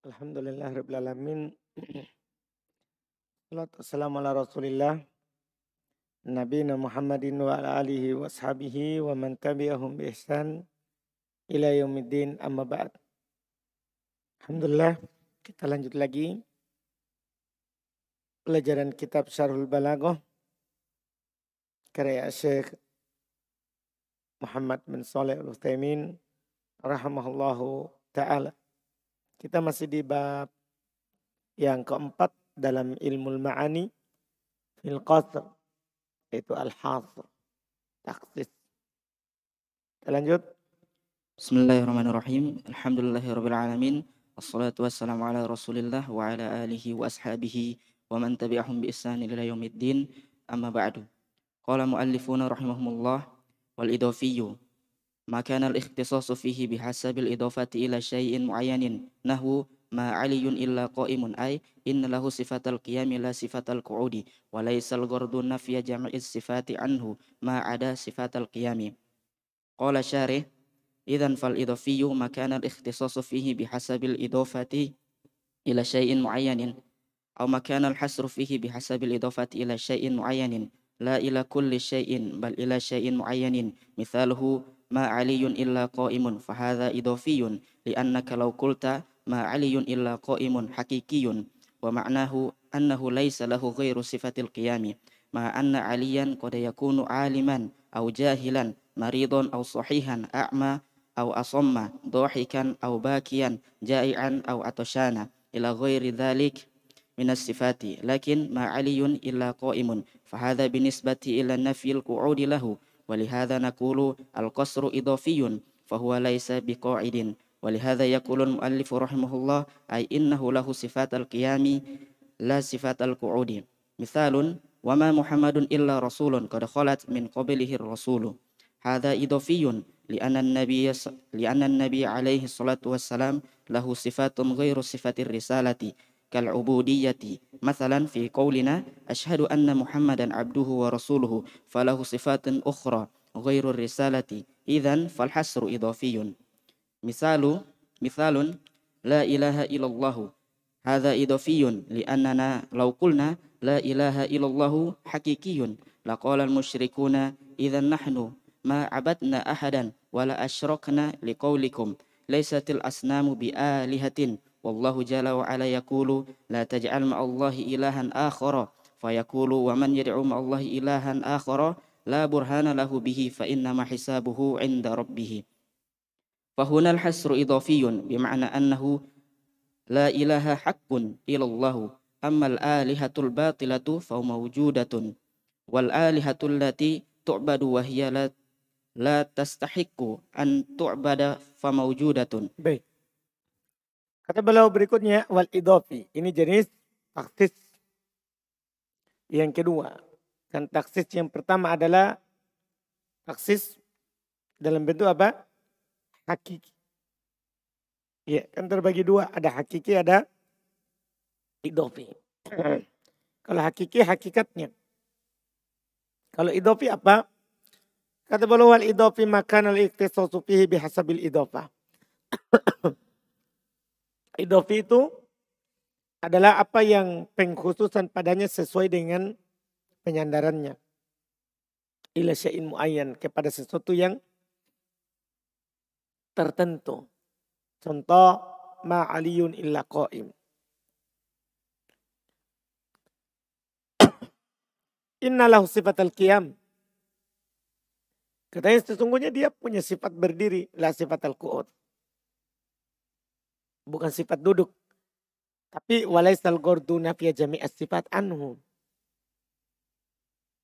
Alhamdulillah Rabbil Alamin. Assalamu ala rasulillah. Nabi Muhammadin wa ala alihi wa ashabihi wa man tabi'ahum bi ihsan ila yaumiddin amma ba'd. Alhamdulillah kita lanjut lagi pelajaran kitab Syarhul Balaghah karya Syekh Muhammad bin Saleh Al-Utsaimin rahimahullahu taala. Kita masih di bab yang keempat dalam ilmu ma'ani fil qasr yaitu al-hasr taksis. Kita lanjut. Bismillahirrahmanirrahim. Alhamdulillahirabbil alamin. Wassalatu wassalamu ala Rasulillah wa ala alihi wa ashabihi wa man tabi'ahum bi ihsan ila yaumiddin. Amma ba'du. Qala muallifuna rahimahumullah wal idafiyyu ما كان الاختصاص فيه بحسب الإضافة إلى شيء معين نحو ما علي إلا قائم أي إن له صفة القيام لا صفة القعود وليس الغرض نفي جمع الصفات عنه ما عدا صفات القيام. قال شارح إذا فالإضافي ما كان الاختصاص فيه بحسب الإضافة إلى شيء معين أو ما كان الحصر فيه بحسب الإضافة إلى شيء معين لا إلى كل شيء بل إلى شيء معين مثاله ما علي إلا قائم فهذا إضافي لأنك لو قلت ما علي إلا قائم حقيقي ومعناه أنه ليس له غير صفة القيام مع أن عليا قد يكون عالما أو جاهلا مريضا أو صحيحا أعمى أو أصم ضاحكا أو باكيا جائعا أو عطشانا إلى غير ذلك من الصفات. لكن ما علي إلا قائم فهذا بالنسبة إلى نفي القعود له ولهذا نقول القصر إضافي فهو ليس بقاعد. ولهذا يقول المؤلف رحمه الله أي إنه له صفات القيام لا صفات القعود. مثال وما محمد إلا رسول قد خلت من قبله الرسول. هذا إضافي لأن النبي لأن النبي عليه الصلاة والسلام له صفات غير صفة الرسالة. كالعبودية. مثلا في قولنا أشهد أن محمدا عبده ورسوله فله صفات أخرى غير الرسالة. إذا فالحصر إضافي. مثال مثال لا إله إلا الله. هذا إضافي لأننا لو قلنا لا إله إلا الله حقيقي لقال المشركون إذا نحن ما عبدنا أحدا ولا أشركنا لقولكم. ليست الأصنام بآلهة. Wallahu jalla wa ala yaqulu la taj'al ma'allahi ilahan akhara fayaqulu wa man yad'u ma'allahi ilahan akhara la burhana lahu bihi fa innama hisabuhu 'inda rabbih. Fahuna al-hasru idafiyun bima'na annahu la ilaha haqqun ilallahu amma al-alihatul batilatu fa mawjudatun wal alihatul lati tu'badu wa hiya la, la tastahiqqu an tu'bada fa mawjudatun. Baik. Kata beliau berikutnya wal idofi. Ini jenis taksis yang kedua. Dan taksis yang pertama adalah taksis dalam bentuk apa? Hakiki. Ya, kan terbagi dua. Ada hakiki, ada idofi. Kalau hakiki, hakikatnya. Kalau idofi apa? Kata beliau wal idofi makan al-iktisasu fihi bihasabil idofah. Idofi itu adalah apa yang pengkhususan padanya sesuai dengan penyandarannya. Ila syai'in mu'ayyan kepada sesuatu yang tertentu. Contoh ma'aliyun illa qaim. Innalahu sifat al-qiyam. Katanya sesungguhnya dia punya sifat berdiri, la sifat al-qu'ud bukan sifat duduk. Tapi walaisal gordu nafiya jami'as sifat anhu.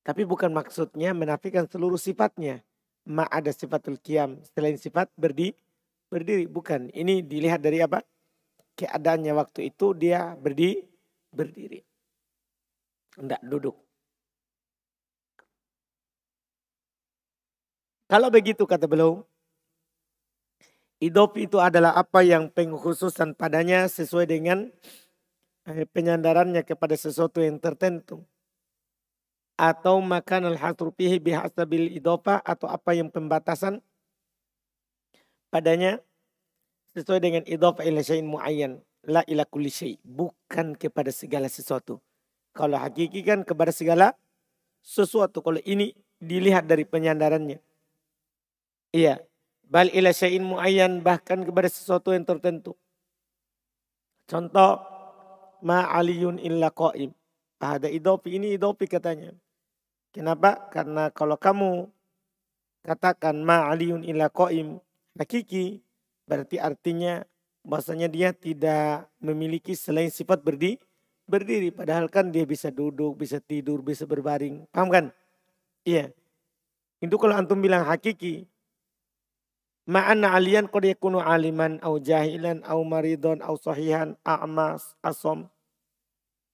Tapi bukan maksudnya menafikan seluruh sifatnya. Ma ada sifatul kiam. Selain sifat berdiri, berdiri. Bukan. Ini dilihat dari apa? Keadaannya waktu itu dia berdiri. Berdiri. Tidak duduk. Kalau begitu kata beliau, Idop itu adalah apa yang pengkhususan padanya sesuai dengan eh, penyandarannya kepada sesuatu yang tertentu. Atau makan al-hasru bihasabil idopa atau apa yang pembatasan padanya sesuai dengan idopa ila syai'in muayyan. la ila kulli syai. Bukan kepada segala sesuatu. Kalau hakiki kan kepada segala sesuatu. Kalau ini dilihat dari penyandarannya. Iya. Bal ila syai'in muayyan bahkan kepada sesuatu yang tertentu. Contoh ma aliyun illa qaim. Ada idopi ini idopi katanya. Kenapa? Karena kalau kamu katakan ma aliyun illa qaim hakiki berarti artinya bahasanya dia tidak memiliki selain sifat berdiri berdiri padahal kan dia bisa duduk, bisa tidur, bisa berbaring. Paham kan? Iya. Itu kalau antum bilang hakiki Ma'anna alian qad yakunu aliman au jahilan au maridon au sahihan a'mas asom.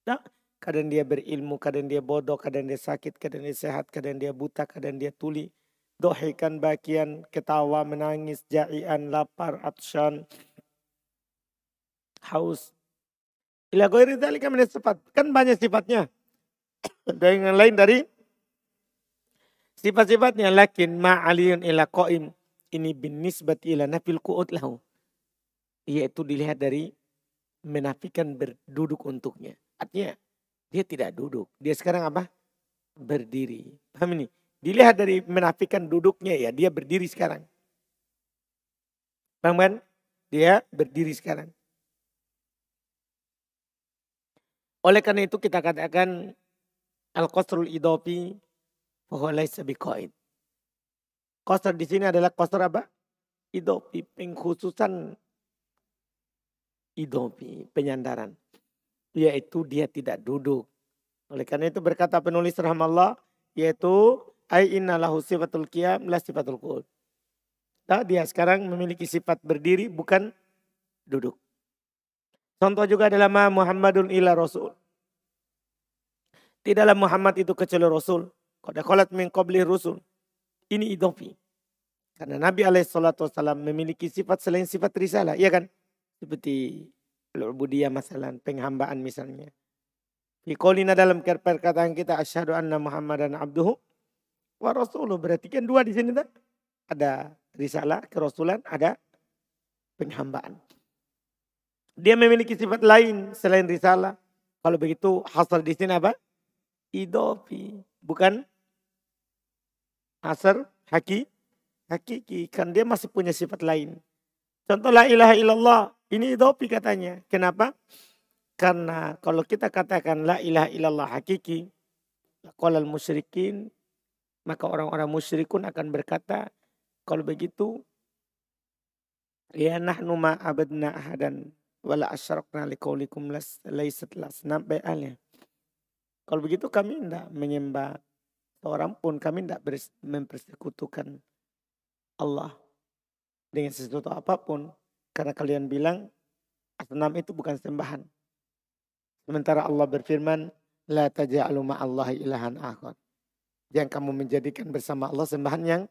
Nah, kadang dia berilmu, kadang dia bodoh, kadang dia sakit, kadang dia sehat, kadang dia buta, kadang dia tuli. Dohikan bagian, ketawa, menangis, ja'ian, lapar, atsyan, haus. Ila ghairi dzalika min sifat. Kan banyak sifatnya. Dan yang lain dari sifat-sifatnya lakin ma'aliyun ila qaim ini bin nisbat ila nafil ku'ud lahu. Yaitu dilihat dari menafikan berduduk untuknya. Artinya dia tidak duduk. Dia sekarang apa? Berdiri. Paham ini? Dilihat dari menafikan duduknya ya. Dia berdiri sekarang. Paham kan? Dia berdiri sekarang. Oleh karena itu kita katakan al-qasrul idopi fahuwa laisa. Koster di sini adalah koster apa? Idopi, pengkhususan idopi, penyandaran. Yaitu dia tidak duduk. Oleh karena itu berkata penulis rahmallah, yaitu ai inna lahu sifatul qiyam la sifatul. Nah, dia sekarang memiliki sifat berdiri bukan duduk. Contoh juga adalah ma Muhammadun ila Rasul. Tidaklah Muhammad itu kecuali Rasul. Qad khalat min qabli rusul. Ini idofi. Karena Nabi Alaihissalam memiliki sifat selain sifat risalah. Iya kan? Seperti al-ubudiyah masalah, penghambaan misalnya. Di kolina dalam perkataan kita asyhadu anna Muhammadan abduhu wa rasuluh. Berarti kan dua di sini tak? Ada risalah, kerasulan, ada penghambaan. Dia memiliki sifat lain selain risalah. Kalau begitu hasil di sini apa? Idofi. Bukan asar haki hakiki kan dia masih punya sifat lain. Contoh la ilaha illallah ini idopi katanya. Kenapa? Karena kalau kita katakan la ilaha illallah hakiki, qalal musyrikin, maka orang-orang musyrikun akan berkata, kalau begitu, ya nahnu ma abadna ahadan wala asyrakna liqaulikum laysat lasna bai'alnya. Kalau begitu kami tidak menyembah seorang pun kami tidak mempersekutukan Allah dengan sesuatu apa pun karena kalian bilang asnam itu bukan sembahan. Sementara Allah berfirman, la taja'alu ma'allahi ilahan akhar. Yang kamu menjadikan bersama Allah sembahan yang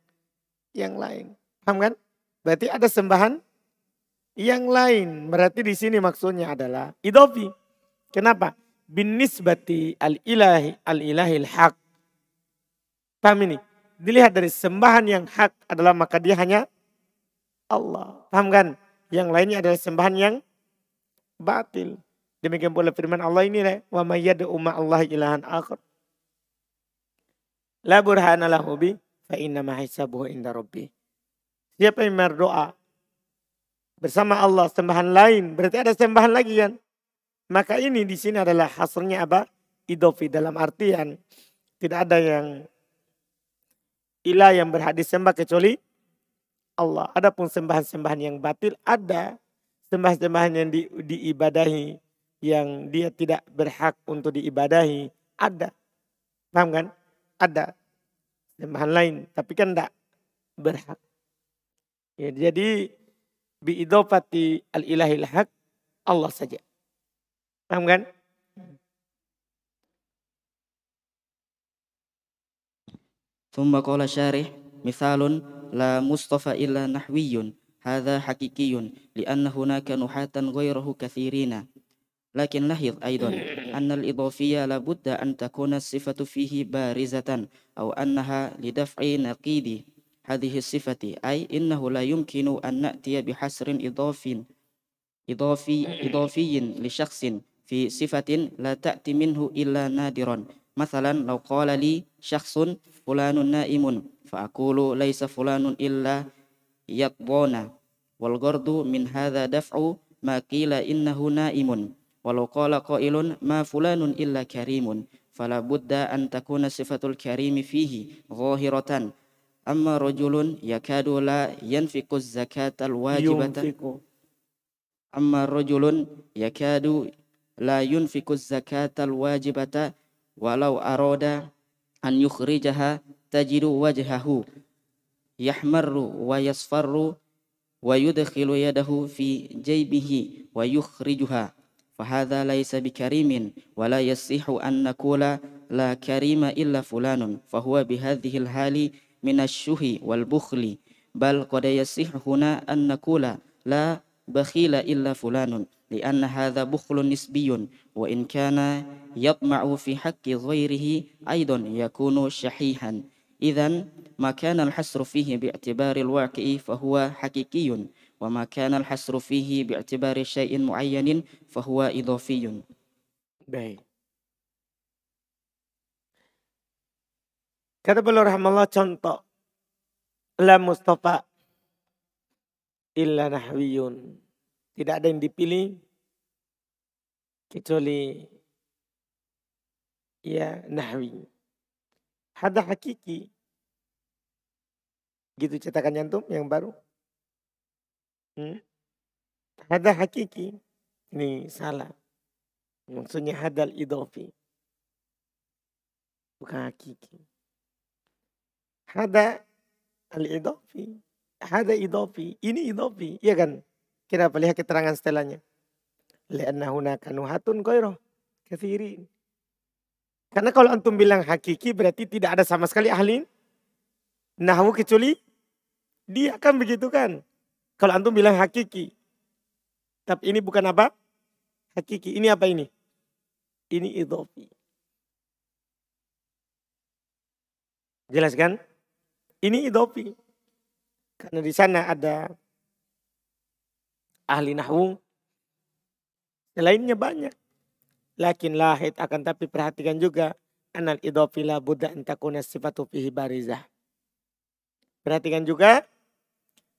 yang lain. Paham kan? Berarti ada sembahan yang lain. Berarti di sini maksudnya adalah idofi. Kenapa? Bin nisbati al-ilahi al-ilahil haq Paham ini? Dilihat dari sembahan yang hak adalah maka dia hanya Allah. Paham kan? Yang lainnya adalah sembahan yang batil. Demikian pula firman Allah ini. Wa mayyadu Allah ilahan akhir. La burhana lahu bi fa inna hisabuhu inda rabbi. Siapa yang berdoa bersama Allah sembahan lain, berarti ada sembahan lagi kan? Maka ini di sini adalah hasilnya apa? Idofi dalam artian tidak ada yang ilah yang berhak disembah kecuali Allah. Adapun sembahan-sembahan yang batil ada sembahan-sembahan yang di, diibadahi yang dia tidak berhak untuk diibadahi ada. Paham kan? Ada sembahan lain tapi kan tidak berhak. Ya, jadi biidofati al-ilahil haq Allah saja. Paham kan? ثم قال شارح مثال لا مصطفى إلا نحوي هذا حقيقي لأن هناك نحاة غيره كثيرين. لكن لاحظ أيضا أن الإضافية لابد أن تكون الصفة فيه بارزة أو أنها لدفع نقيض. هذه الصفة أي إنه لا يمكن أن نأتي بحسر إضافي إضافي إضافي لشخص في صفة لا تأتي منه إلا نادرا. مثلا لو قال لي شخص فلان نائم فأقول ليس فلان إلا يقضون والغرض من هذا دفع ما قيل إنه نائم. ولو قال قائل ما فلان إلا كريم فلا بد أن تكون صفة الكريم فيه ظاهرة. أما رجل يكاد لا ينفق الزكاة الواجبة. ينفق. أما رجل يكاد لا ينفق الزكاة الواجبة ولو أراد أن يخرجها تجد وجهه يحمر ويصفر ويدخل يده في جيبه ويخرجها فهذا ليس بكريم ولا يصح أن نقول لا كريم إلا فلان فهو بهذه الحال من الشه والبخل بل قد يصح هنا أن نقول لا بخيل إلا فلان لأن هذا بخل نسبي وإن كان يطمع في حق غيره أيضا يكون شحيحا إذا ما كان الحسر فيه باعتبار الواقع فهو حقيقي وما كان الحسر فيه باعتبار شيء معين فهو إضافي Baik. Kata beliau rahmatullah contoh. La Mustafa illa nahwiyun. Tidak ada yang dipilih kecuali ya nahwi. Hada hakiki. Gitu cetakan antum yang baru. Hmm? Hada hakiki. Ini salah. Maksudnya hadal idofi. Bukan hakiki. Hada al-idofi. Hada idofi. Ini idofi. Iya kan? Kenapa lihat keterangan setelahnya? Lianna hunaka nuhatun goyroh. Kathirin. Karena kalau antum bilang hakiki berarti tidak ada sama sekali ahli nahwu kecuali dia kan begitu kan. Kalau antum bilang hakiki. Tapi ini bukan apa? Hakiki. Ini apa ini? Ini idofi. Jelas kan? Ini idofi. Karena di sana ada ahli nahwu. Selainnya banyak. Lakin lahid akan tapi perhatikan juga. Anal idofi la buddha antakuna sifatu fihi barizah. Perhatikan juga.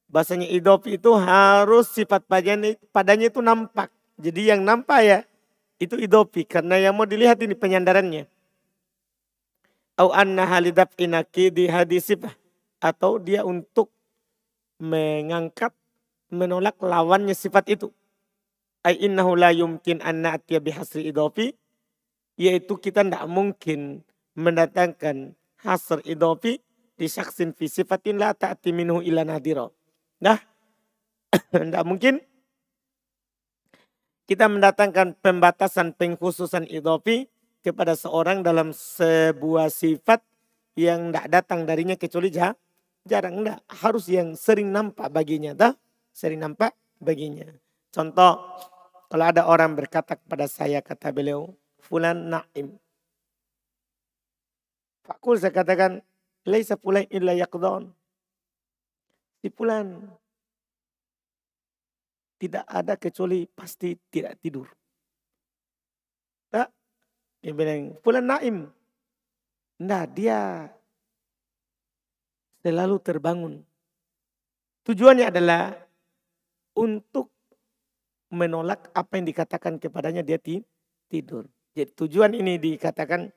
Bahasanya idofi itu harus sifat padanya, padanya itu nampak. Jadi yang nampak ya itu idofi. Karena yang mau dilihat ini penyandarannya. Au anna halidab inaki di hadisifah. Atau dia untuk mengangkat menolak lawannya sifat itu. Ay innahu la yumkin an na'tiya bihasri idofi. Yaitu kita tidak mungkin mendatangkan hasr idofi di syaksin fi sifatin la ta'ti minhu ila nadiro. Nah, tidak mungkin kita mendatangkan pembatasan pengkhususan idofi kepada seorang dalam sebuah sifat yang tidak datang darinya kecuali jarang. Tidak, harus yang sering nampak baginya. Dah? Sering nampak baginya. Contoh, kalau ada orang berkata kepada saya, kata beliau, Fulan Naim. Fakul saya katakan, Laisa fulan illa yakdon. Si Fulan tidak ada kecuali pasti tidak tidur. Tak? Dia bilang, Fulan Naim. Nah, dia selalu terbangun. Tujuannya adalah untuk menolak apa yang dikatakan kepadanya dia tidur. Jadi tujuan ini dikatakan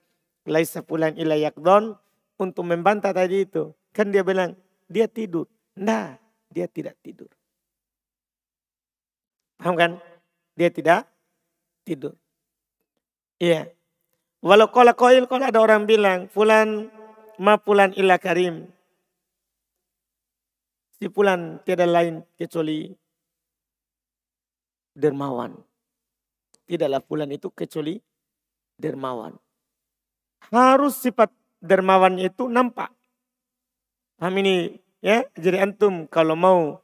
laisa fulan ila yakdon untuk membantah tadi itu. Kan dia bilang dia tidur. Nah, dia tidak tidur. Paham kan? Dia tidak tidur. Iya. Walau kalau koil kalau ada orang bilang fulan ma fulan ila karim. Si fulan tiada lain kecuali dermawan. Tidaklah bulan itu kecuali dermawan. Harus sifat dermawan itu nampak. Paham ini ya? Jadi antum kalau mau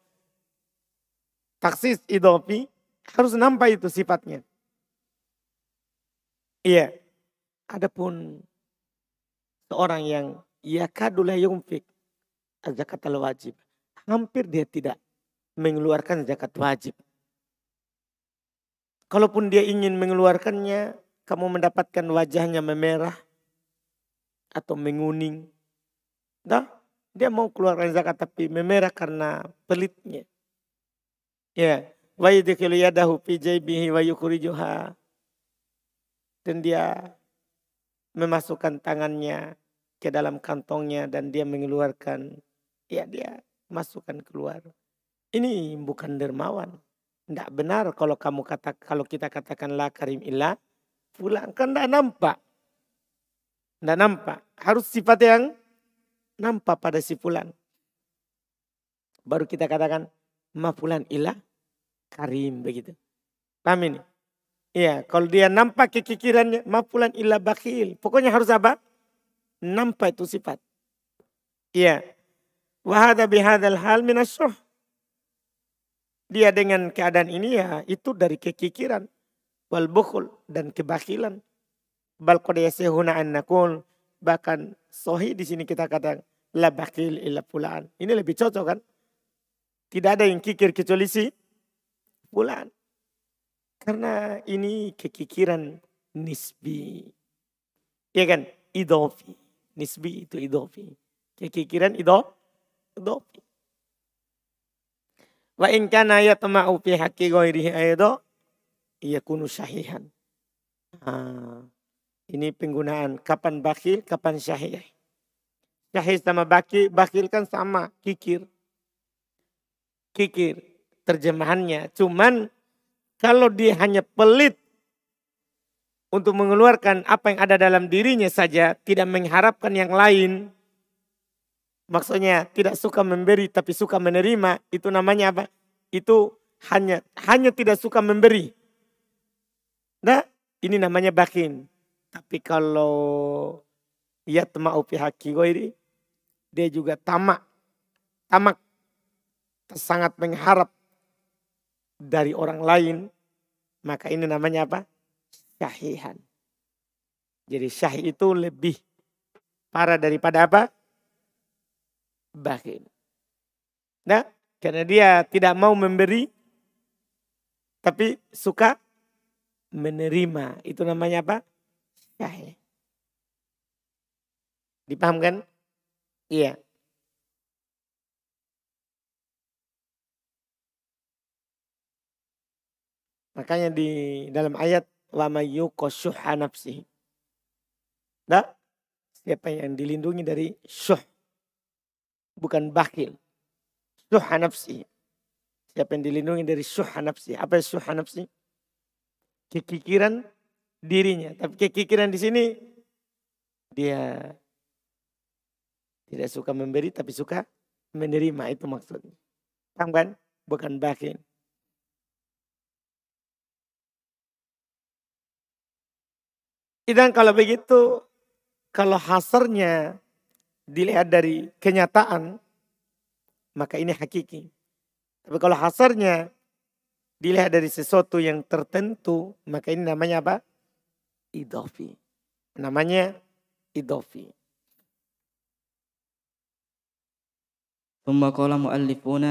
taksis idopi harus nampak itu sifatnya. Iya. Adapun seorang yang yakadulah yumfik zakat al wajib. Hampir dia tidak mengeluarkan zakat wajib. Kalaupun dia ingin mengeluarkannya, kamu mendapatkan wajahnya memerah atau menguning. Dah, dia mau keluarkan zakat tapi memerah karena pelitnya. Ya, wa yudkhilu yadahu fi jaybihi wa yukhrijuha. Dan dia memasukkan tangannya ke dalam kantongnya dan dia mengeluarkan ya dia masukkan keluar. Ini bukan dermawan. Tidak benar kalau kamu kata kalau kita katakan la karim illa pulang kan tidak nampak. Tidak nampak. Harus sifat yang nampak pada si fulan. Baru kita katakan ma fulan illa karim begitu. Paham ini? Iya, kalau dia nampak kekikirannya, mafulan illa bakhil. Pokoknya harus apa? Nampak itu sifat. Iya. Wahada bihadal hal minasyuh. Dia dengan keadaan ini ya itu dari kekikiran. Wal bukhul dan kebakilan. Bal qad yasihuna an nakul. Bahkan sohi di sini kita katakan la bakhil illa fulan. Ini lebih cocok kan? Tidak ada yang kikir kecuali si fulan. Karena ini kekikiran nisbi. Ya kan? Idofi. Nisbi itu idofi. Kekikiran ido, idofi. Wa in kana yatma'u fi haqqi ghairihi aydo yakunu sahihan. Ah, ini penggunaan kapan bakil, kapan syahih. Syahih sama bakil, bakil kan sama, kikir. Kikir terjemahannya. Cuman kalau dia hanya pelit untuk mengeluarkan apa yang ada dalam dirinya saja, tidak mengharapkan yang lain, maksudnya tidak suka memberi tapi suka menerima, itu namanya apa? Itu hanya hanya tidak suka memberi. Nah, ini namanya bakin. Tapi kalau ya tema'u pihak ini, dia juga tamak. Tamak sangat mengharap dari orang lain, maka ini namanya apa? Syahihan. Jadi syah itu lebih parah daripada apa? Bakhil. Nah, karena dia tidak mau memberi, tapi suka menerima. Itu namanya apa? Syahih. Dipahamkan? Iya. Makanya di dalam ayat wa mayyuqashuha nafsihi. Nah, siapa yang dilindungi dari syuh. Bukan bakil. Syuha nafsi. Siapa yang dilindungi dari syuha nafsi. Apa yang syuha nafsi? Kekikiran dirinya. Tapi kekikiran di sini dia tidak suka memberi tapi suka menerima itu maksudnya. Paham kan? Bukan bakil. Dan kalau begitu, kalau hasarnya dilihat dari kenyataan, maka ini hakiki. Tapi kalau hasarnya dilihat dari sesuatu yang tertentu, maka ini namanya apa? Idofi. Namanya idofi. ثم قال مؤلفون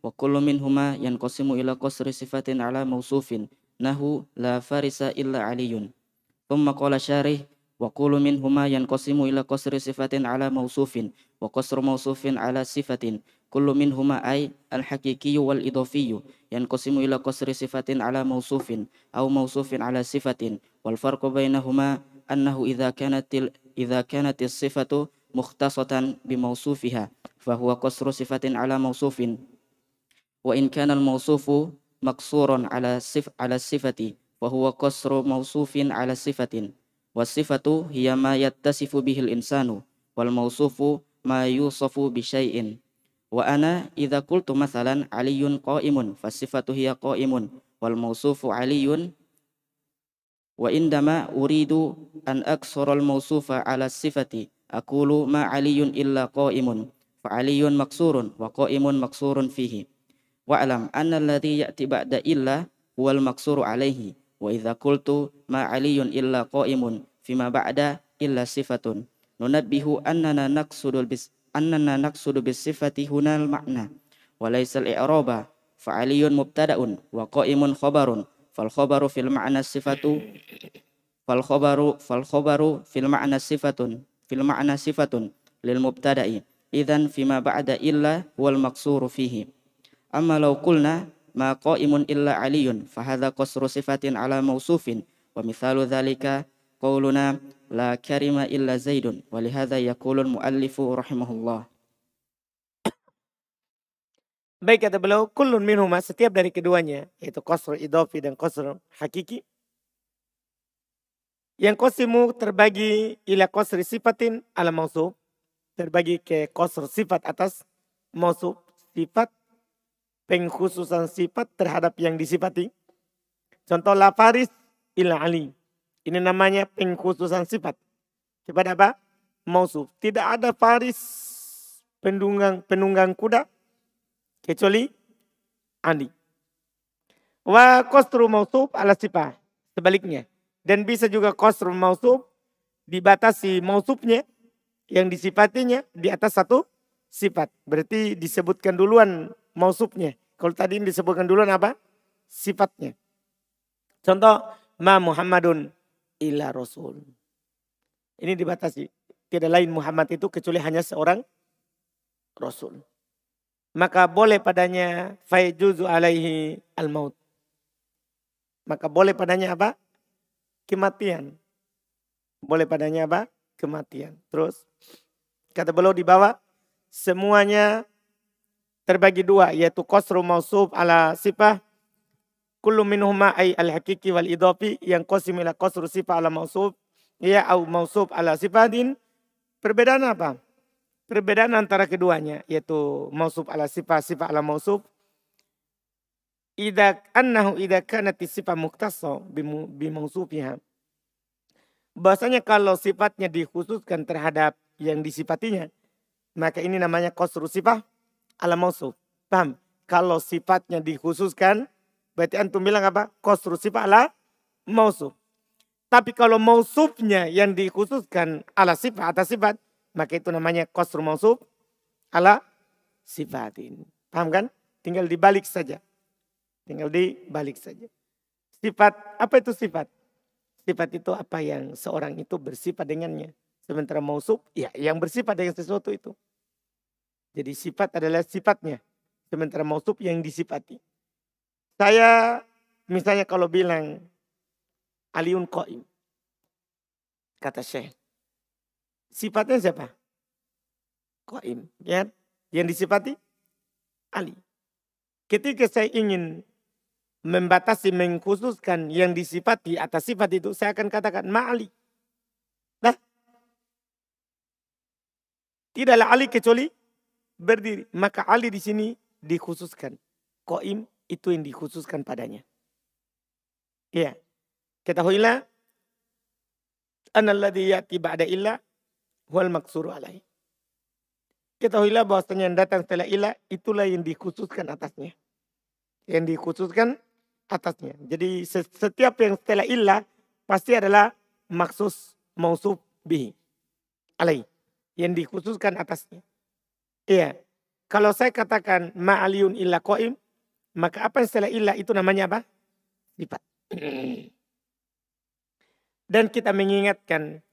وكل منهما ينقسم إلى قصر صفة على موصوف نهو لا فارس إلا علي ثم قال شارح وقول منهما ينقسم إلى قصر صفة على موصوف وقصر موصوف على صفة. كل منهما أي الحقيقي والإضافي ينقسم إلى قصر صفة على موصوف أو موصوف على صفة. والفرق بينهما أنه إذا كانت إذا كانت الصفة مختصة بموصوفها فهو قصر صفة على موصوف. وإن كان الموصوف مقصورا على صف على الصفة وهو قصر موصوف على صفة. والصفة هي ما يتصف به الإنسان والموصوف ما يوصف بشيء. وأنا إذا قلت مثلا علي قائم فالصفة هي قائم والموصوف علي. وعندما أريد أن أكسر الموصوف على الصفة أقول ما علي إلا قائم فعلي مكسور وقائم مكسور فيه. واعلم أن الذي يأتي بعد إلا هو المكسور عليه. wa idza qultu ma aliyun illa qa'imun fima ba'da illa sifatun nunabbihu annana naqsudu bis annana naqsudu bis sifati hunal ma'na wa laysa al i'raba fa aliyun mubtada'un wa qa'imun khabarun فالخبر في المعنى الصفة فالخبر فالخبر في المعنى صفة في المعنى صفة للمبتدأ إذا فيما بعد إلا هو المقصور فيه أما لو ma qaimun illa aliyun fahadha qasru sifatin ala mausufin wa mithalu dzalika qauluna la karima illa zaidun wa lihadha yakulul muallifu rahimahullah Baik kata beliau, kullun minhuma setiap dari keduanya, yaitu kosro idofi dan kosro hakiki. Yang kosimu terbagi ila kosri sifatin ala mausuf, terbagi ke kosro sifat atas mausuf sifat pengkhususan sifat terhadap yang disifati. Contoh la faris ila ali. Ini namanya pengkhususan sifat. Kepada apa? Mausuf. Tidak ada faris penunggang penunggang kuda kecuali andi. Wa kostru mausuf ala sifat. Sebaliknya. Dan bisa juga kostru mausuf dibatasi mausufnya yang disifatinya di atas satu sifat. Berarti disebutkan duluan mausufnya. Kalau tadi disebutkan duluan apa? Sifatnya. Contoh, ma Muhammadun illa rasul. Ini dibatasi. Tidak lain Muhammad itu kecuali hanya seorang rasul maka boleh padanya faijuzu alaihi al-maut. Maka boleh padanya apa? Kematian. Boleh padanya apa? Kematian. Terus kata beliau di bawah semuanya terbagi dua yaitu qasru mausuf ala sifah kullu minhuma ay al-haqiqi wal idafi yang qasim ila qasru sifah ala mausuf ya au mausuf ala sifatin perbedaan apa? Perbedaan antara keduanya yaitu mausuf ala sifat sifat ala mausuf. Ida annahu ida kanat sifat muktasa bimausufiha. Bahasanya kalau sifatnya dikhususkan terhadap yang disifatinya, maka ini namanya kosru sifat ala mausuf. Paham? Kalau sifatnya dikhususkan, berarti antum bilang apa? Kosru sifat ala mausuf. Tapi kalau mausufnya yang dikhususkan ala sifat atas sifat, maka itu namanya kosru mausuf ala sifatin. Paham kan? Tinggal dibalik saja. Tinggal dibalik saja. Sifat, apa itu sifat? Sifat itu apa yang seorang itu bersifat dengannya. Sementara mausuf, ya yang bersifat dengan sesuatu itu. Jadi sifat adalah sifatnya. Sementara mausuf yang disifati. Saya misalnya kalau bilang Aliun Qaim. Kata Syekh. Sifatnya siapa? Qaim. Ya, yang disifati Ali. Ketika saya ingin membatasi, mengkhususkan yang disifati atas sifat itu, saya akan katakan ma'ali. Nah, tidaklah Ali kecuali berdiri. Maka Ali di sini dikhususkan. Qaim itu yang dikhususkan padanya. Iya. Ketahuilah. Analladhi yati ba'da illa wal maksuru alaih. Ketahuilah bahwasanya yang datang setelah ilah itulah yang dikhususkan atasnya. Yang dikhususkan atasnya. Jadi setiap yang setelah ilah pasti adalah maksus mausuf bihi. Alaih. Yang dikhususkan atasnya. Iya. Kalau saya katakan ma'aliyun illa qaim, maka apa yang setelah ilah itu namanya apa? Sifat. Dan kita mengingatkan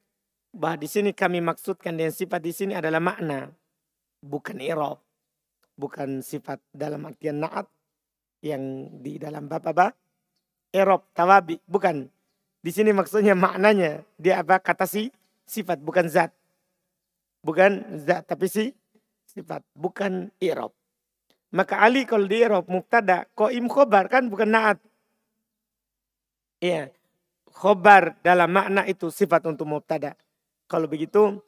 bahwa di sini kami maksudkan dengan sifat di sini adalah makna, bukan irob, bukan sifat dalam artian naat yang di dalam bab apa? Erob, tawabi, bukan. Di sini maksudnya maknanya dia apa? Kata si sifat, bukan zat. Bukan zat, tapi si sifat, bukan irob. Maka Ali kalau di irob muktada, im khobar kan bukan naat. Iya, khobar dalam makna itu sifat untuk mubtada. Kalau begitu,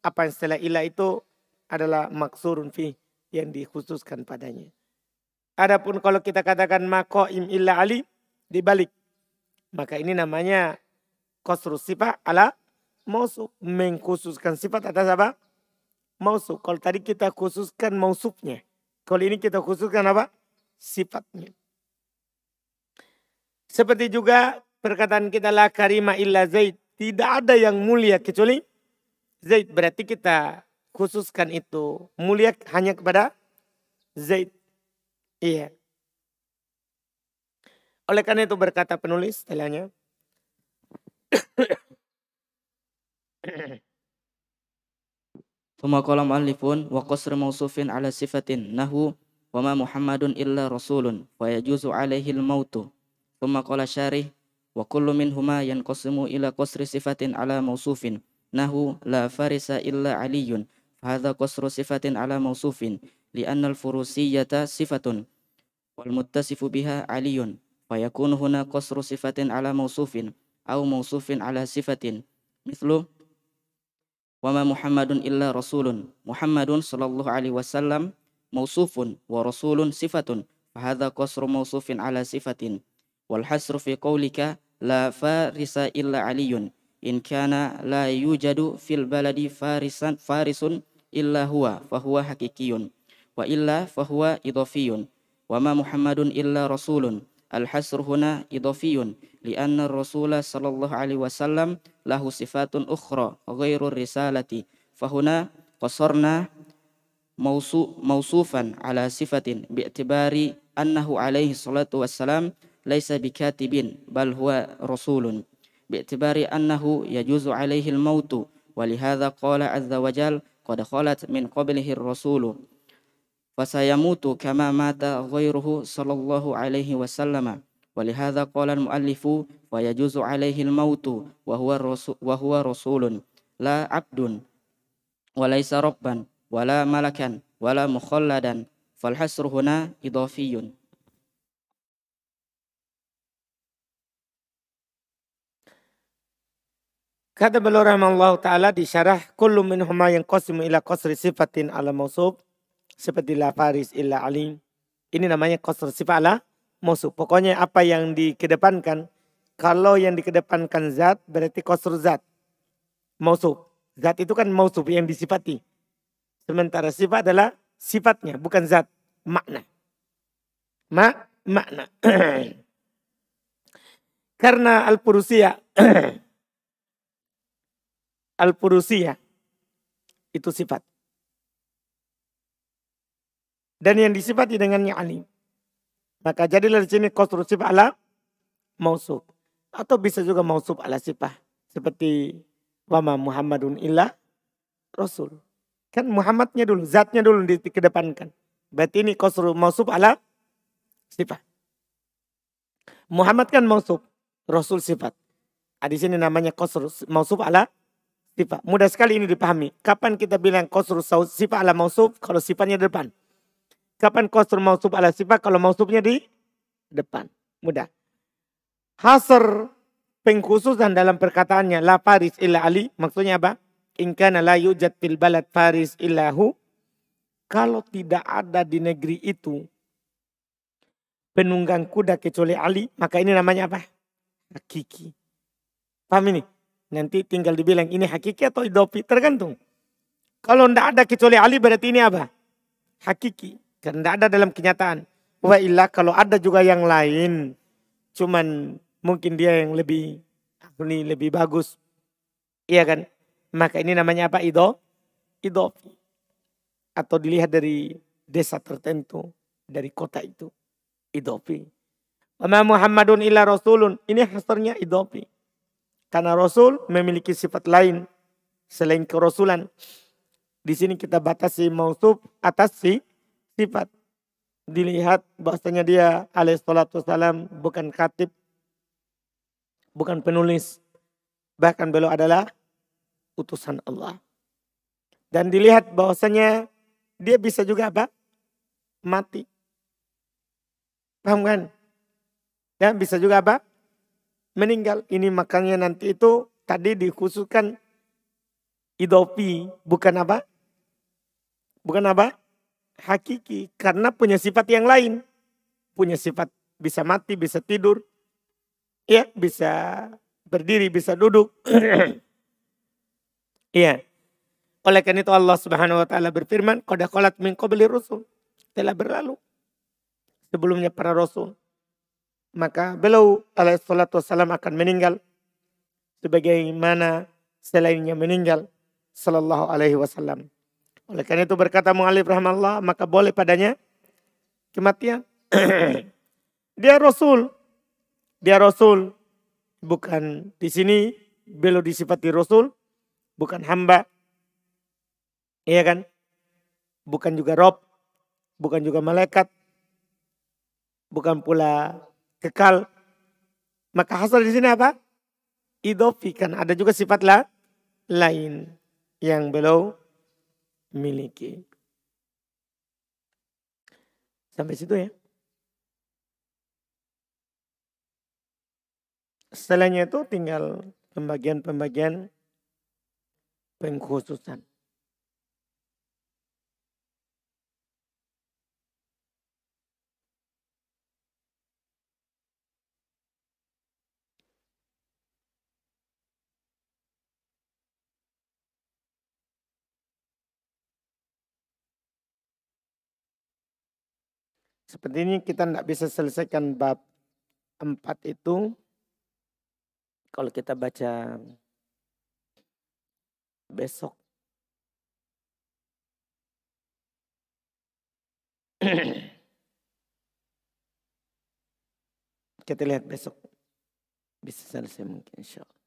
apa yang setelah ilah itu adalah maksurun fi yang dikhususkan padanya. Adapun kalau kita katakan makoim illa ali dibalik. Maka ini namanya kosru sifat ala mausuf. Mengkhususkan sifat atas apa? Mausuf. Kalau tadi kita khususkan mausufnya. Kalau ini kita khususkan apa? Sifatnya. Seperti juga perkataan kita la karima illa zaid. Tidak ada yang mulia kecuali Zaid berarti kita khususkan itu mulia hanya kepada Zaid. Iya. Oleh karena itu berkata penulis setelahnya. ثم قال مؤلفون وقصر موصوف على صفة نهو وما محمد إلا رسول فيجوز عليه الموت ثم قال شاره وكل منهما ينقسم إلى قصر صفة على موصوف نهو لا فارس إلا علي فهذا قصر صفة على موصوف لأن الفروسية صفة والمتصف بها علي فيكون هنا قصر صفة على موصوف أو موصوف على صفة مثل وما محمد إلا رسول. محمد صلى الله عليه وسلم موصوف ورسول صفة. فهذا قصر موصوف على صفة. والحسر في قولك لا فارس إلا علي. إن كان لا يوجد في البلد فارس فارس إلا هو فهو حقيقي. وإلا فهو إضافي. وما محمد إلا رسول. الحسر هنا إضافي لأن الرسول صلى الله عليه وسلم له صفات أخرى غير الرسالة. فهنا قصرنا موصوفا على صفة باعتبار أنه عليه الصلاة والسلام ليس بكاتب بل هو رسول. باعتبار أنه يجوز عليه الموت ولهذا قال عز وجل قد خلت من قبله الرسول فسيموت كما مات غيره صلى الله عليه وسلم ولهذا قال المؤلف ويجوز عليه الموت وهو رسول, وهو رسول لا عبد وليس ربا ولا ملكا ولا مخلدا فالحسر هنا إضافي Kata beliau rahimahullah ta'ala di syarah kullu minhuma yang qasimu ila qasri sifatin ala mausub seperti la faris illa alim. Ini namanya qasr sifat ala mausub. Pokoknya apa yang dikedepankan kalau yang dikedepankan zat berarti qasr zat. Mausub. Zat itu kan mausub yang disifati. Sementara sifat adalah sifatnya bukan zat, makna. Ma makna. Karena al-Purusiyah al-purusiyah. Itu sifat. Dan yang disifati dengannya alim. Maka jadilah di sini kosru sifat ala mausuf. Atau bisa juga mausuf ala sifat. Seperti wama Muhammadun illa Rasul. Kan Muhammadnya dulu, zatnya dulu dikedepankan. Berarti ini kosru mausuf ala sifat. Muhammad kan mausuf, Rasul sifat. Nah, di sini namanya kosru mausuf ala sifat. Mudah sekali ini dipahami. Kapan kita bilang kosur sifat ala mausuf kalau sifatnya depan. Kapan kosur mausuf ala sifat kalau mausufnya di depan. Mudah. Hasr pengkhususan dalam perkataannya la faris illa ali. Maksudnya apa? Inkana la yujad fil balad faris illahu. Kalau tidak ada di negeri itu penunggang kuda kecuali Ali, maka ini namanya apa? Hakiki. Paham ini? Nanti tinggal dibilang ini hakiki atau idopi, tergantung. Kalau tidak ada kecuali Ali berarti ini apa? Hakiki. Karena tidak ada dalam kenyataan. Wa illa kalau ada juga yang lain. Cuman mungkin dia yang lebih ini lebih bagus. Iya kan? Maka ini namanya apa? Ido? Idopi. Atau dilihat dari desa tertentu. Dari kota itu. Idopi. Wa Muhammadun illa rasulun. Ini hasarnya idopi. Karena Rasul memiliki sifat lain selain kerasulan. Di sini kita batasi mausuf atas si sifat. Dilihat bahwasanya dia alaihissalatu wassalam bukan katib, bukan penulis. Bahkan beliau adalah utusan Allah. Dan dilihat bahwasanya dia bisa juga apa? Mati. Paham kan? Dan bisa juga apa? meninggal. Ini makanya nanti itu tadi dikhususkan idopi bukan apa? Bukan apa? Hakiki karena punya sifat yang lain. Punya sifat bisa mati, bisa tidur. Ya, bisa berdiri, bisa duduk. Iya. Oleh karena itu Allah Subhanahu wa taala berfirman, "Qad qalat min qabli rusul." Telah berlalu sebelumnya para rasul maka beliau alaihissalatu wassalam akan meninggal sebagaimana selainnya meninggal sallallahu alaihi wasallam. Oleh karena itu berkata mu'alif rahmatullah maka boleh padanya kematian. Dia Rasul dia Rasul. Bukan di sini beliau disifati Rasul, bukan hamba. Iya kan? Bukan juga Rob, bukan juga malaikat, bukan pula kekal. Maka hasil di sini apa? Idofi kan ada juga sifat lah, lain yang beliau miliki. Sampai situ ya. Setelahnya itu tinggal pembagian-pembagian pengkhususan. Seperti ini kita tidak bisa selesaikan bab empat itu kalau kita baca besok. kita lihat besok bisa selesai mungkin insya Allah.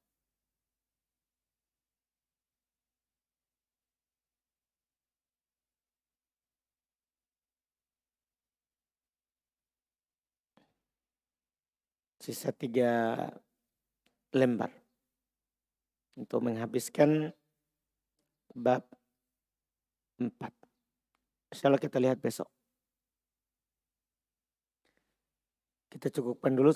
Sisa tiga lembar untuk menghabiskan bab empat. Insya Allah kita lihat besok. Kita cukupkan dulu.